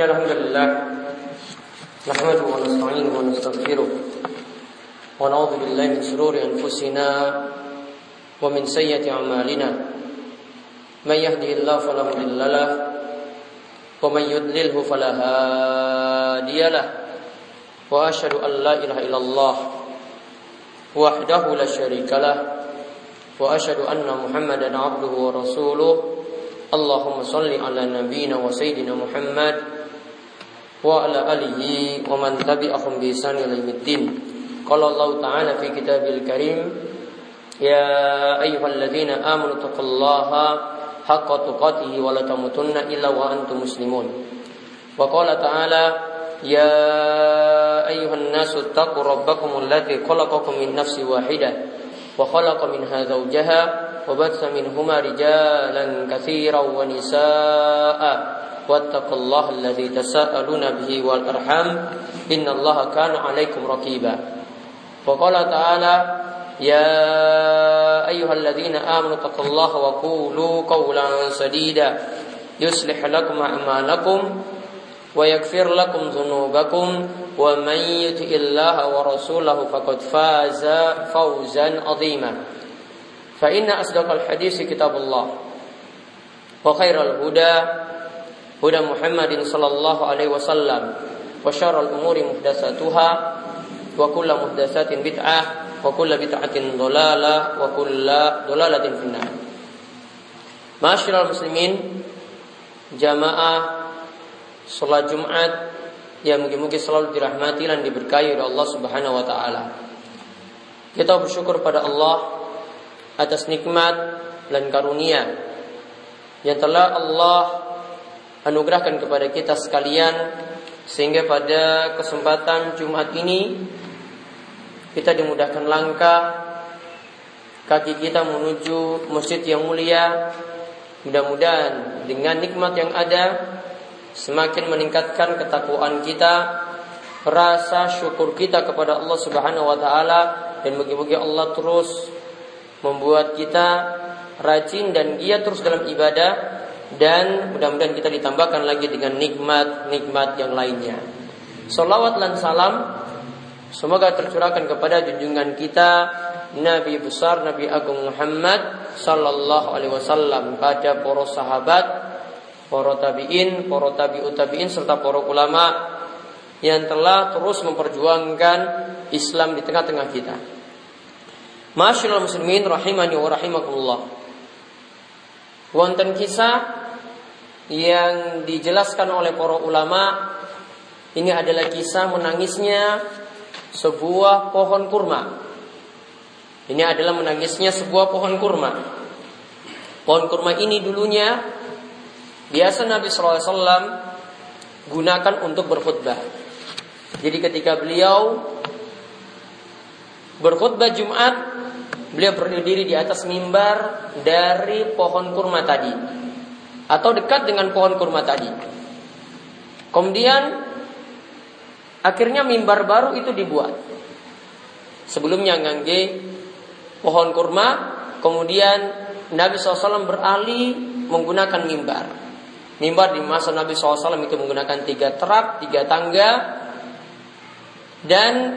إن الحمد لله نحمده ونستعينه ونستغفره ونعوذ بالله من شرور أنفسنا ومن سيئة أعمالنا. من يهده الله فلا مضل له ومن يضلله فلا هادي له. وأشهد أن لا إله إلا الله وحده لا شريك له. وأشهد أن محمدا عبده ورسوله. اللهم صل على نبينا وسيدنا محمد وعلى آله ومن تبعهم بإحسان إلى يوم الدين قال الله تعالى في كتابه الكريم يا أيها الذين آمنوا اتقوا الله حق تقاته ولا تموتن إلا وأنتم مسلمون وقال تعالى يا أيها الناس اتقوا ربكم الذي خلقكم من نفس واحدة وخلق منها زوجها وبث منهما رجالا كثيرا ونساء واتقوا الله الذي تساءلون به والأرحام إن الله كان عليكم رقيبا. وقال تعالى يا أيها الذين آمنوا اتقوا الله وقولوا قولا سديدا. يصلح لكم أعمالكم ويغفر لكم ذنوبكم. ومن يطع الله ورسوله فقد فاز فوزا عظيما. فإن أصدق الحديث كتاب الله وخير الهدى هدى محمد صلى الله عليه وسلم وشر الأمور محدثاتها وكل محدثات بدعة وكل بدعة ضلالة وكل ضلالة في النار Masyaallah muslimin jamaah salat Jumat yang mungkin-mungkin selalu dirahmati dan diberkahi oleh Allah Subhanahu wa taala. Kita bersyukur pada Allah atas nikmat dan karunia yang telah Allah anugerahkan kepada kita sekalian sehingga pada kesempatan Jumat ini kita dimudahkan langkah kaki kita menuju masjid yang mulia. Mudah-mudahan dengan nikmat yang ada semakin meningkatkan ketakwaan kita rasa syukur kita kepada Allah Subhanahu wa taala dan bagi-bagi Allah terus membuat kita rajin dan giat terus dalam ibadah dan mudah-mudahan kita ditambahkan lagi dengan nikmat-nikmat yang lainnya. Salawat dan salam semoga tercurahkan kepada junjungan kita Nabi besar Nabi Agung Muhammad sallallahu alaihi wasallam pada para sahabat, para tabi'in, para tabi'ut tabi'in serta para ulama yang telah terus memperjuangkan Islam di tengah-tengah kita. Masyaallah muslimin rahimani wa rahimakumullah. Wonten kisah yang dijelaskan oleh para ulama ini adalah kisah menangisnya sebuah pohon kurma. Ini adalah menangisnya sebuah pohon kurma. Pohon kurma ini dulunya biasa Nabi SAW gunakan untuk berkhutbah. Jadi ketika beliau berkhutbah Jumat, beliau berdiri di atas mimbar dari pohon kurma tadi atau dekat dengan pohon kurma tadi. Kemudian akhirnya mimbar baru itu dibuat. Sebelumnya ngangge pohon kurma, kemudian Nabi SAW beralih menggunakan mimbar. Mimbar di masa Nabi SAW itu menggunakan tiga terap, tiga tangga, dan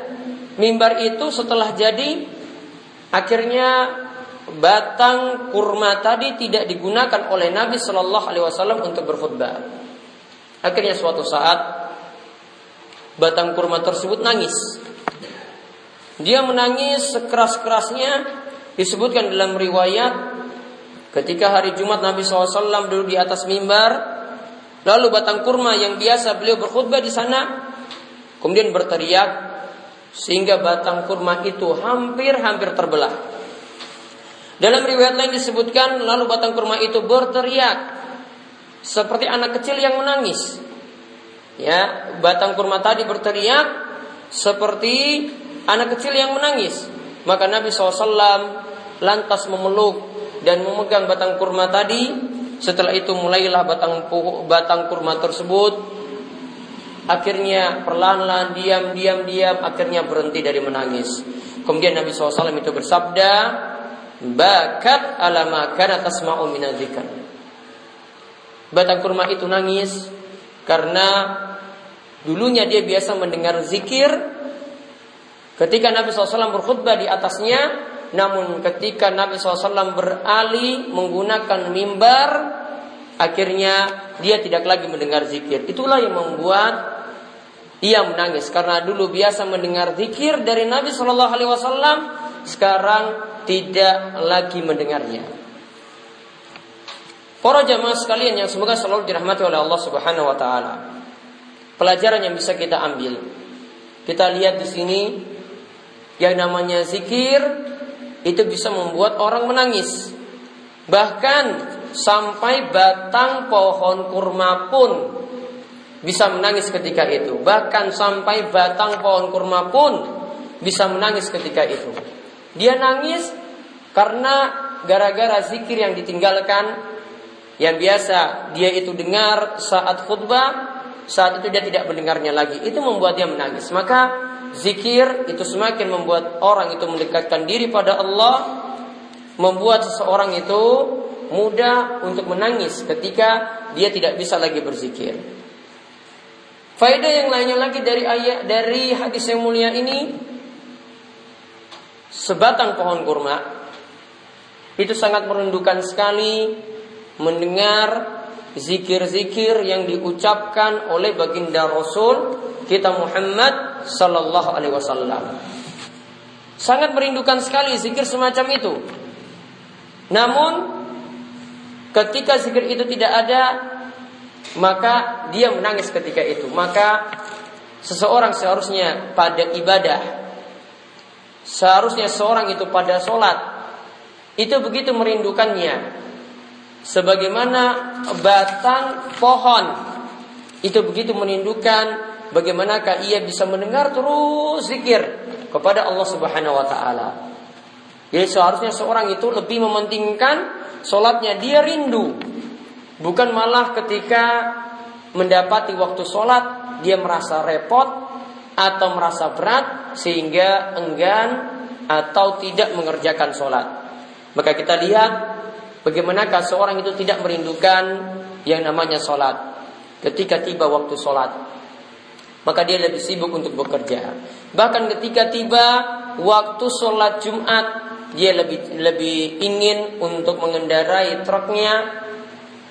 mimbar itu setelah jadi akhirnya batang kurma tadi tidak digunakan oleh Nabi Shallallahu Alaihi Wasallam untuk berkhutbah. Akhirnya suatu saat batang kurma tersebut nangis. Dia menangis sekeras-kerasnya disebutkan dalam riwayat ketika hari Jumat Nabi SAW duduk di atas mimbar lalu batang kurma yang biasa beliau berkhutbah di sana kemudian berteriak sehingga batang kurma itu hampir-hampir terbelah. Dalam riwayat lain disebutkan lalu batang kurma itu berteriak seperti anak kecil yang menangis. Ya, batang kurma tadi berteriak seperti anak kecil yang menangis. Maka Nabi SAW lantas memeluk dan memegang batang kurma tadi. Setelah itu mulailah batang batang kurma tersebut Akhirnya perlahan-lahan diam, diam, diam, akhirnya berhenti dari menangis. Kemudian Nabi SAW itu bersabda, Bakat ala makana tasma'u minadzikar. Batang kurma itu nangis Karena dulunya dia biasa mendengar zikir ketika Nabi SAW berkhutbah di atasnya. Namun ketika Nabi SAW beralih menggunakan mimbar, akhirnya dia tidak lagi mendengar zikir. Itulah yang membuat ia menangis karena dulu biasa mendengar zikir dari Nabi Shallallahu Alaihi Wasallam, sekarang tidak lagi mendengarnya. Para jamaah sekalian yang semoga selalu dirahmati oleh Allah Subhanahu wa taala. Pelajaran yang bisa kita ambil. Kita lihat di sini yang namanya zikir itu bisa membuat orang menangis. Bahkan sampai batang pohon kurma pun bisa menangis ketika itu. Bahkan sampai batang pohon kurma pun bisa menangis ketika itu. Dia nangis karena gara-gara zikir yang ditinggalkan yang biasa dia itu dengar saat khutbah, saat itu dia tidak mendengarnya lagi. Itu membuat dia menangis. Maka zikir itu semakin membuat orang itu mendekatkan diri pada Allah, membuat seseorang itu mudah untuk menangis ketika dia tidak bisa lagi berzikir. Faedah yang lainnya lagi dari ayat dari hadis yang mulia ini sebatang pohon kurma itu sangat merindukan sekali mendengar zikir-zikir yang diucapkan oleh baginda Rasul kita Muhammad sallallahu alaihi wasallam. Sangat merindukan sekali zikir semacam itu. Namun ketika zikir itu tidak ada, maka dia menangis ketika itu. Maka seseorang seharusnya pada ibadah, seharusnya seorang itu pada sholat, itu begitu merindukannya. Sebagaimana batang pohon itu begitu merindukan bagaimanakah ia bisa mendengar terus zikir kepada Allah Subhanahu wa taala. Jadi seharusnya seorang itu lebih mementingkan sholatnya dia rindu Bukan malah ketika mendapati waktu sholat dia merasa repot atau merasa berat sehingga enggan atau tidak mengerjakan sholat. Maka kita lihat bagaimanakah seorang itu tidak merindukan yang namanya sholat ketika tiba waktu sholat. Maka dia lebih sibuk untuk bekerja. Bahkan ketika tiba waktu sholat Jumat, dia lebih lebih ingin untuk mengendarai truknya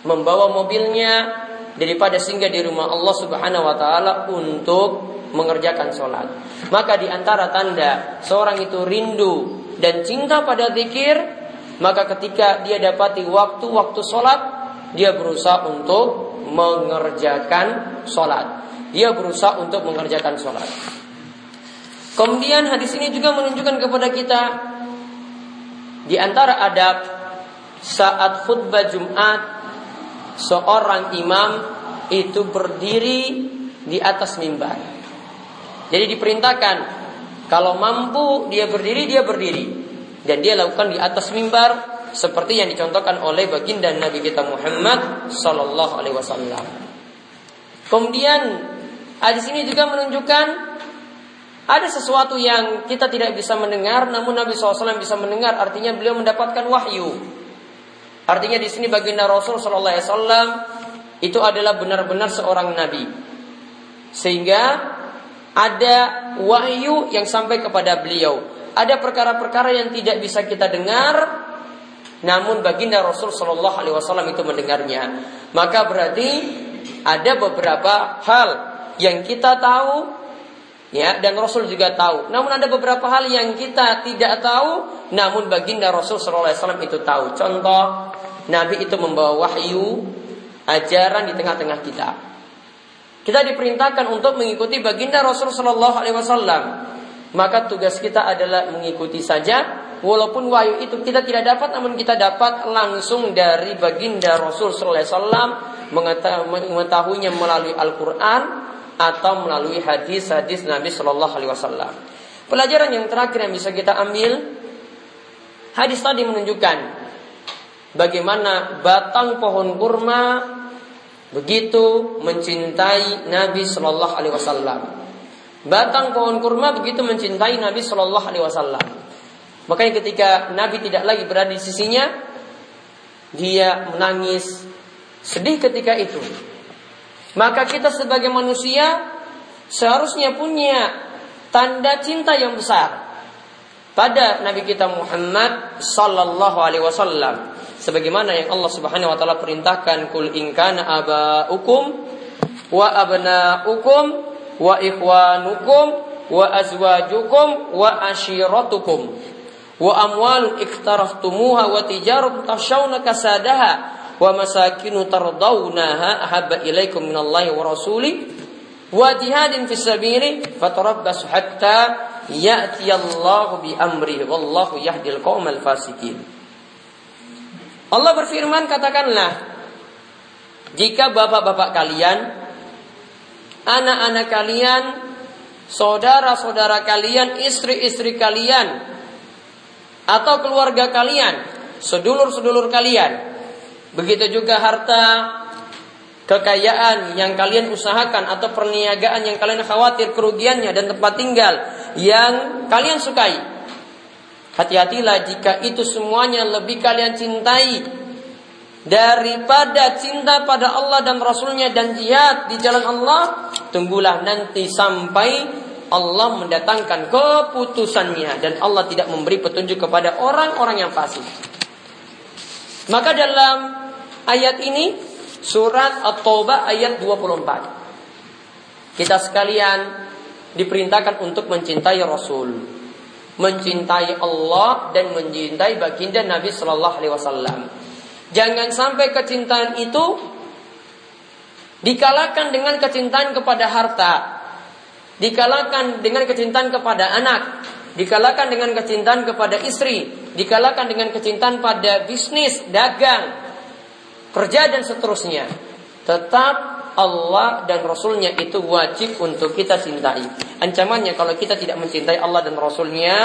membawa mobilnya daripada singgah di rumah Allah Subhanahu wa taala untuk mengerjakan sholat. Maka di antara tanda seorang itu rindu dan cinta pada zikir, maka ketika dia dapati waktu-waktu sholat, dia berusaha untuk mengerjakan sholat. Dia berusaha untuk mengerjakan sholat. Kemudian hadis ini juga menunjukkan kepada kita di antara adab saat khutbah Jumat seorang imam itu berdiri di atas mimbar. Jadi diperintahkan kalau mampu dia berdiri dia berdiri dan dia lakukan di atas mimbar seperti yang dicontohkan oleh baginda Nabi kita Muhammad Sallallahu Alaihi Wasallam. Kemudian hadis ini juga menunjukkan ada sesuatu yang kita tidak bisa mendengar, namun Nabi SAW bisa mendengar. Artinya beliau mendapatkan wahyu. Artinya di sini baginda Rasul Shallallahu Alaihi itu adalah benar-benar seorang nabi, sehingga ada wahyu yang sampai kepada beliau. Ada perkara-perkara yang tidak bisa kita dengar, namun baginda Rasul Shallallahu Alaihi Wasallam itu mendengarnya. Maka berarti ada beberapa hal yang kita tahu ya dan Rasul juga tahu. Namun ada beberapa hal yang kita tidak tahu, namun baginda Rasul Shallallahu Alaihi Wasallam itu tahu. Contoh, Nabi itu membawa wahyu, ajaran di tengah-tengah kita. Kita diperintahkan untuk mengikuti baginda Rasul Shallallahu Alaihi Wasallam. Maka tugas kita adalah mengikuti saja, walaupun wahyu itu kita tidak dapat, namun kita dapat langsung dari baginda Rasul Shallallahu Alaihi Wasallam mengetahuinya melalui Al-Quran atau melalui hadis-hadis Nabi Shallallahu Alaihi Wasallam. Pelajaran yang terakhir yang bisa kita ambil, hadis tadi menunjukkan bagaimana batang pohon kurma begitu mencintai Nabi Shallallahu Alaihi Wasallam. Batang pohon kurma begitu mencintai Nabi Shallallahu Alaihi Wasallam. Makanya ketika Nabi tidak lagi berada di sisinya, dia menangis sedih ketika itu. Maka kita sebagai manusia seharusnya punya tanda cinta yang besar pada Nabi kita Muhammad sallallahu alaihi wasallam sebagaimana yang Allah Subhanahu wa taala perintahkan kul in kana abaukum wa abnaukum wa ikhwanukum wa azwajukum wa ashiratukum wa amwalun iktaraftumuha wa tijaratun tashawna kasadaha wa masakinu tardawnaha ahabba ilaikum minallahi wa rasuli wa jihadin fis sabili fatarabbasu hatta ya'ti Allah bi amri wallahu yahdil qaumal fasikin. Allah berfirman katakanlah jika bapak-bapak kalian anak-anak kalian saudara-saudara kalian istri-istri kalian atau keluarga kalian sedulur-sedulur kalian Begitu juga harta kekayaan yang kalian usahakan atau perniagaan yang kalian khawatir kerugiannya dan tempat tinggal yang kalian sukai. Hati-hatilah jika itu semuanya lebih kalian cintai daripada cinta pada Allah dan Rasulnya dan jihad di jalan Allah. Tunggulah nanti sampai Allah mendatangkan keputusannya dan Allah tidak memberi petunjuk kepada orang-orang yang fasik. Maka dalam ayat ini surat At-Taubah ayat 24. Kita sekalian diperintahkan untuk mencintai Rasul, mencintai Allah dan mencintai baginda Nabi Shallallahu Alaihi Wasallam. Jangan sampai kecintaan itu dikalahkan dengan kecintaan kepada harta, dikalahkan dengan kecintaan kepada anak, dikalahkan dengan kecintaan kepada istri, dikalahkan dengan kecintaan pada bisnis, dagang, kerja dan seterusnya. Tetap Allah dan Rasulnya itu wajib untuk kita cintai. Ancamannya kalau kita tidak mencintai Allah dan Rasulnya,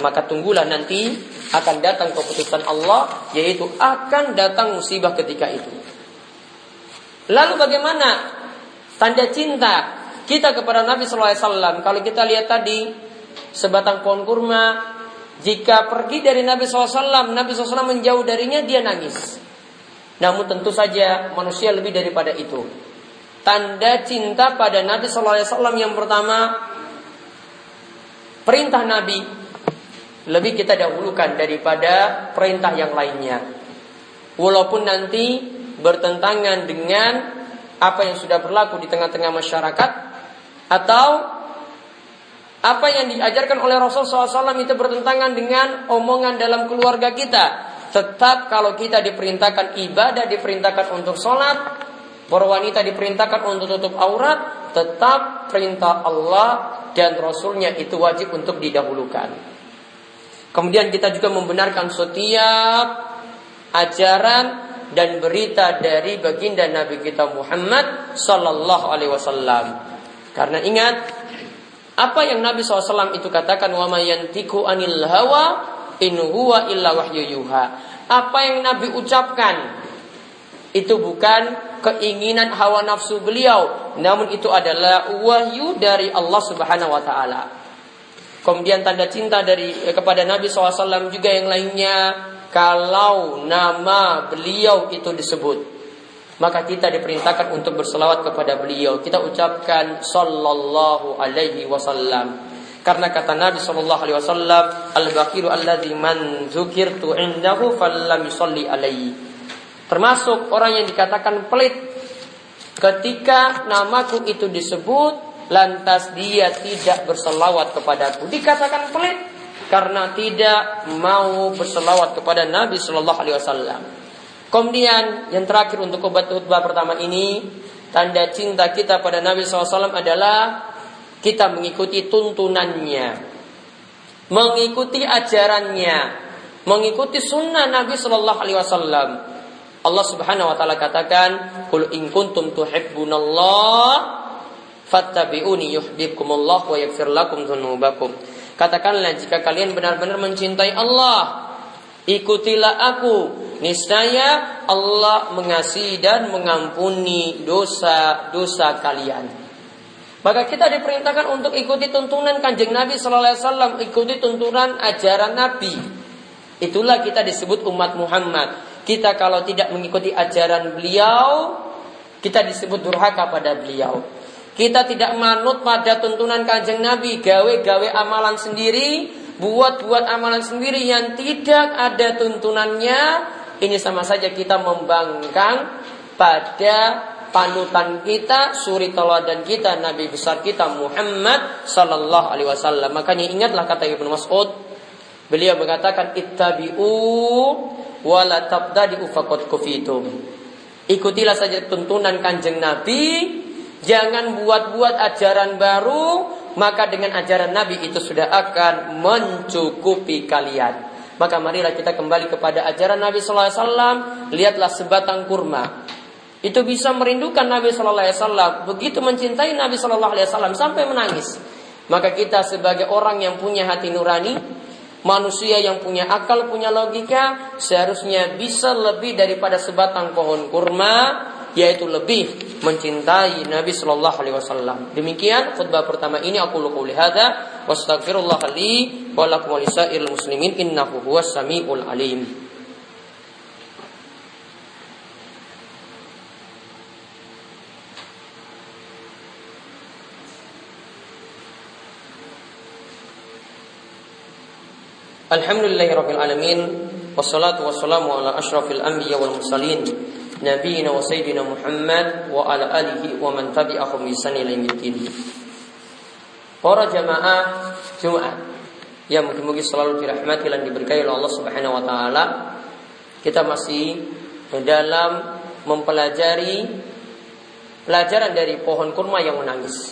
maka tunggulah nanti akan datang keputusan Allah, yaitu akan datang musibah ketika itu. Lalu bagaimana tanda cinta kita kepada Nabi SAW? Kalau kita lihat tadi sebatang pohon kurma, jika pergi dari Nabi SAW, Nabi SAW menjauh darinya, dia nangis. Namun tentu saja manusia lebih daripada itu. Tanda cinta pada Nabi Sallallahu Alaihi Wasallam yang pertama perintah Nabi lebih kita dahulukan daripada perintah yang lainnya. Walaupun nanti bertentangan dengan apa yang sudah berlaku di tengah-tengah masyarakat atau apa yang diajarkan oleh Rasulullah SAW itu bertentangan dengan omongan dalam keluarga kita Tetap kalau kita diperintahkan ibadah, diperintahkan untuk sholat, para wanita diperintahkan untuk tutup aurat, tetap perintah Allah dan Rasulnya itu wajib untuk didahulukan. Kemudian kita juga membenarkan setiap ajaran dan berita dari baginda Nabi kita Muhammad Sallallahu Alaihi Wasallam. Karena ingat apa yang Nabi SAW itu katakan wa mayantiku anil hawa in huwa illa wahyu yuha. Apa yang Nabi ucapkan itu bukan keinginan hawa nafsu beliau, namun itu adalah wahyu dari Allah Subhanahu wa taala. Kemudian tanda cinta dari eh, kepada Nabi SAW juga yang lainnya kalau nama beliau itu disebut maka kita diperintahkan untuk berselawat kepada beliau. Kita ucapkan sallallahu alaihi wasallam. Karena kata Nabi Shallallahu Alaihi Wasallam, al bakiru alladhi man zukirtu indahu fallam yusalli alaihi. Termasuk orang yang dikatakan pelit ketika namaku itu disebut lantas dia tidak berselawat kepadaku. Dikatakan pelit karena tidak mau berselawat kepada Nabi Shallallahu Alaihi Wasallam. Kemudian yang terakhir untuk obat khutbah pertama ini tanda cinta kita pada Nabi SAW adalah kita mengikuti tuntunannya, mengikuti ajarannya, mengikuti sunnah Nabi Shallallahu Alaihi Wasallam. Allah Subhanahu Wa Taala katakan, "Kul in kuntum tuhibbunallah, fattabi'uni yuhibbukumullah wa yaghfir lakum dzunubakum." Katakanlah jika kalian benar-benar mencintai Allah, ikutilah aku. Niscaya Allah mengasihi dan mengampuni dosa-dosa kalian. Maka kita diperintahkan untuk ikuti tuntunan kanjeng Nabi Sallallahu Alaihi Wasallam, ikuti tuntunan ajaran Nabi. Itulah kita disebut umat Muhammad. Kita kalau tidak mengikuti ajaran beliau, Kita disebut durhaka pada beliau. Kita tidak manut pada tuntunan kanjeng Nabi, gawe-gawe amalan sendiri, buat-buat amalan sendiri yang tidak ada tuntunannya. Ini sama saja kita membangkang pada panutan kita, suri teladan kita, Nabi besar kita Muhammad Sallallahu Alaihi Wasallam. Makanya ingatlah kata Ibnu Mas'ud, beliau mengatakan ittabi'u wala tabdadi ufakot kufitum. Ikutilah saja tuntunan kanjeng Nabi, jangan buat-buat ajaran baru, maka dengan ajaran Nabi itu sudah akan mencukupi kalian. Maka marilah kita kembali kepada ajaran Nabi Sallallahu Alaihi Wasallam. Lihatlah sebatang kurma itu bisa merindukan Nabi Shallallahu Alaihi Wasallam, begitu mencintai Nabi Shallallahu Alaihi Wasallam sampai menangis. Maka kita sebagai orang yang punya hati nurani, manusia yang punya akal, punya logika, seharusnya bisa lebih daripada sebatang pohon kurma, yaitu lebih mencintai Nabi Shallallahu Alaihi Wasallam. Demikian khutbah pertama ini aku lupa hada, wastaghfirullah li wa lakum muslimin innahu huwas alim. Alhamdulillahirabbil alamin wassalatu wassalamu ala asyrafil anbiya wal mursalin nabiyina wa sayyidina Muhammad wa ala alihi wa man tabi'ahum bi ihsan ila Para jamaah Jumat yang mungkin-mungkin selalu dirahmati dan diberkahi oleh Allah Subhanahu wa taala. Kita masih dalam mempelajari pelajaran dari pohon kurma yang menangis.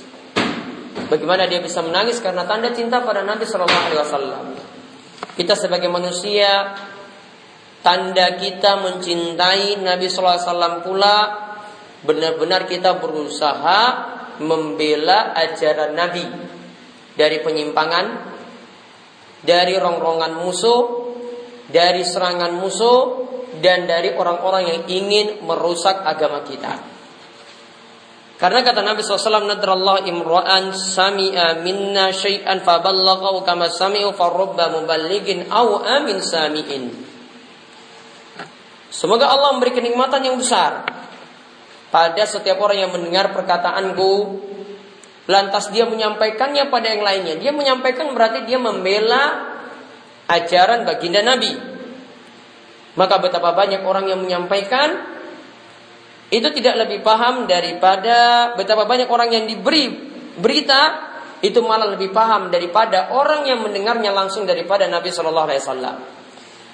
Bagaimana dia bisa menangis karena tanda cinta pada Nabi Shallallahu Alaihi Wasallam. Kita sebagai manusia tanda kita mencintai Nabi Wasallam pula benar-benar kita berusaha membela ajaran Nabi dari penyimpangan, dari rongrongan musuh, dari serangan musuh, dan dari orang-orang yang ingin merusak agama kita. Karena kata Nabi SAW, Nadrallah imra'an sami'a minna syai'an faballaghahu kama sami'u farubba muballigin aw amin sami'in. Semoga Allah memberi kenikmatan yang besar pada setiap orang yang mendengar perkataanku lantas dia menyampaikannya pada yang lainnya. Dia menyampaikan berarti dia membela ajaran baginda Nabi. Maka betapa banyak orang yang menyampaikan itu tidak lebih paham daripada betapa banyak orang yang diberi berita itu malah lebih paham daripada orang yang mendengarnya langsung daripada Nabi Shallallahu Alaihi Wasallam.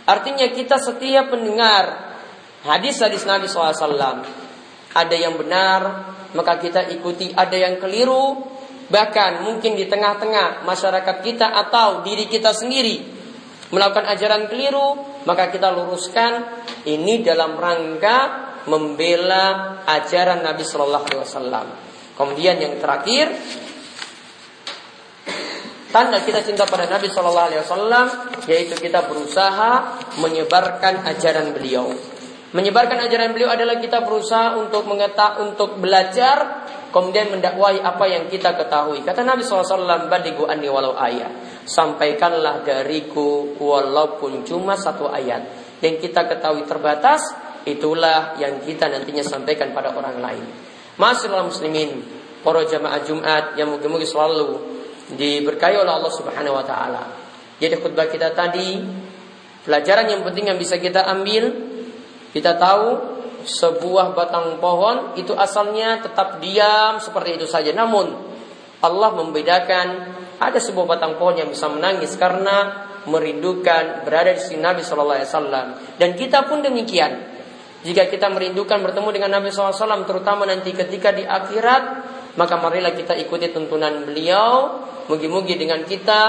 Artinya kita setiap mendengar hadis-hadis Nabi SAW ada yang benar maka kita ikuti, ada yang keliru bahkan mungkin di tengah-tengah masyarakat kita atau diri kita sendiri melakukan ajaran keliru maka kita luruskan ini dalam rangka membela ajaran Nabi Shallallahu Alaihi Wasallam. Kemudian yang terakhir, tanda kita cinta pada Nabi Shallallahu Alaihi Wasallam yaitu kita berusaha menyebarkan ajaran beliau. Menyebarkan ajaran beliau adalah kita berusaha untuk mengetak, untuk belajar, kemudian mendakwai apa yang kita ketahui. Kata Nabi SAW, badigu anni walau ayat. Sampaikanlah dariku walaupun cuma satu ayat. Yang kita ketahui terbatas, itulah yang kita nantinya sampaikan pada orang lain. Masyaallah muslimin, para jamaah Jumat yang mungkin-mungkin selalu diberkahi oleh Allah Subhanahu wa taala. Jadi khutbah kita tadi pelajaran yang penting yang bisa kita ambil kita tahu sebuah batang pohon itu asalnya tetap diam seperti itu saja. Namun Allah membedakan ada sebuah batang pohon yang bisa menangis karena merindukan berada di sini Nabi Shallallahu Alaihi Wasallam dan kita pun demikian. Jika kita merindukan bertemu dengan Nabi SAW terutama nanti ketika di akhirat maka marilah kita ikuti tuntunan beliau mugi-mugi dengan kita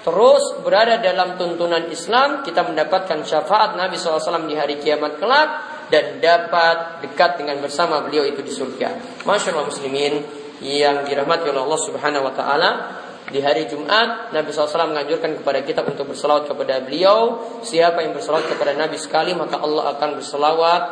terus berada dalam tuntunan Islam kita mendapatkan syafaat Nabi SAW di hari kiamat kelak dan dapat dekat dengan bersama beliau itu di surga. Masya Allah muslimin yang dirahmati oleh Allah Subhanahu Wa Taala di hari Jumat Nabi SAW menganjurkan kepada kita untuk berselawat kepada beliau Siapa yang berselawat kepada Nabi sekali Maka Allah akan berselawat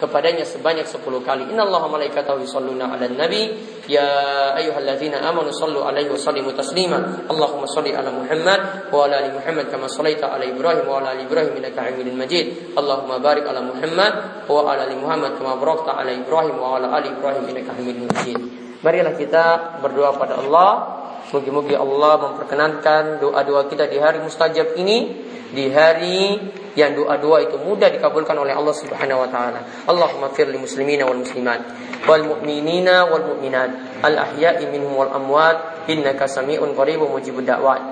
kepadanya sebanyak 10 kali. Innallaha malaikatahu yusholluna 'alan nabi ya ayyuhalladzina amanu sallu 'alaihi wa sallimu taslima. Allahumma shalli 'ala Muhammad wa 'ala ali Muhammad kama shallaita 'ala Ibrahim wa 'ala ali Ibrahim innaka Hamidum Majid. Allahumma barik 'ala Muhammad wa 'ala ali Muhammad kama barakta 'ala Ibrahim wa 'ala ali Ibrahim innaka Hamidum Majid. Marilah kita berdoa pada Allah Mugi-mugi Allah memperkenankan doa-doa kita di hari mustajab ini di hari yang doa-doa itu mudah dikabulkan oleh Allah Subhanahu wa taala. Allahumma fir lil muslimina wal muslimat wal mu'minina wal mu'minat al ahya'i minhum wal amwat innaka sami'un qaribun mujibud da'wat.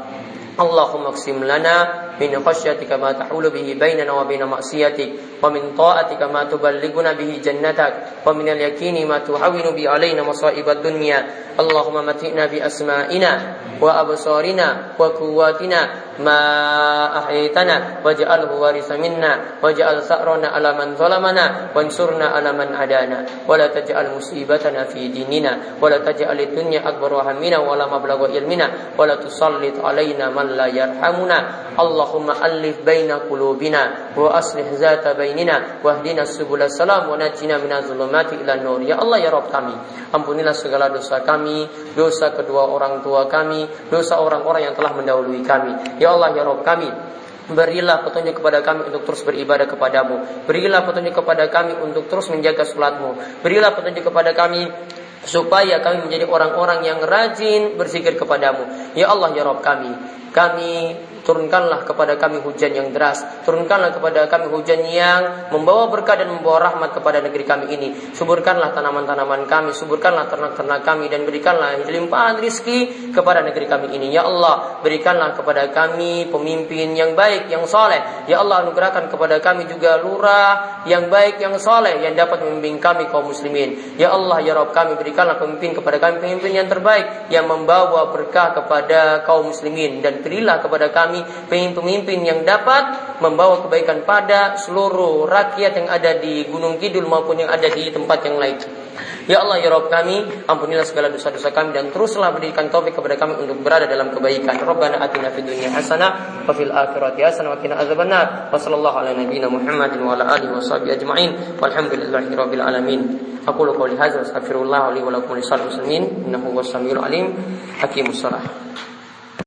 Allahumma qsim lana min khasyatika ma tahulu bihi bainana wa bain ma'siyatik wa min ta'atika ma tuballighuna bihi jannatak wa min al-yaqini ma tuhawwinu bi alaina masa'ib ad-dunya. Allahumma matina bi asma'ina wa absarina wa quwwatina ma ahyaytana waj'alhu warisa minna waj'al sa'rana ala man zalamana wansurna ala man adana. Wa la taj'al musibatana fi dinina wa la taj'al ad-dunya akbar hammina wa la mablagha ilmina wa la tusallit alaina bainina wahdina subul salam wa najina minaz zulumati ila nur. Ya Allah ya Rabb kami, ampunilah segala dosa kami, dosa kedua orang tua kami, dosa orang-orang yang telah mendahului kami. Ya Allah ya Rabb kami, Berilah petunjuk kepada kami untuk terus beribadah kepadamu Berilah petunjuk kepada kami untuk terus menjaga sholatmu Berilah petunjuk kepada kami supaya kami menjadi orang-orang yang rajin berzikir kepadamu. Ya Allah ya Rob kami, kami turunkanlah kepada kami hujan yang deras, turunkanlah kepada kami hujan yang membawa berkah dan membawa rahmat kepada negeri kami ini. Suburkanlah tanaman-tanaman kami, suburkanlah ternak-ternak kami dan berikanlah limpahan rizki kepada negeri kami ini. Ya Allah, berikanlah kepada kami pemimpin yang baik, yang soleh. Ya Allah, anugerahkan kepada kami juga lurah yang baik, yang soleh, yang dapat membimbing kami kaum muslimin. Ya Allah, ya Rabb kami berikanlah pemimpin kepada kami pemimpin yang terbaik yang membawa berkah kepada kaum muslimin dan berilah kepada kami kami pemimpin-pemimpin yang dapat membawa kebaikan pada seluruh rakyat yang ada di Gunung Kidul maupun yang ada di tempat yang lain. Ya Allah ya Rabb kami, ampunilah segala dosa-dosa kami dan teruslah berikan taufik kepada kami untuk berada dalam kebaikan. Rabbana atina fid dunya hasanah wa fil akhirati hasanah wa qina adzabannar. Wa sallallahu ala nabiyyina Muhammadin wa ala alihi wa sahbihi ajma'in. Walhamdulillahi rabbil alamin. Aqulu qawli hadza wa astaghfirullah li wa lakum wa lisal muslimin innahu huwas samiul alim. Hakimus salah.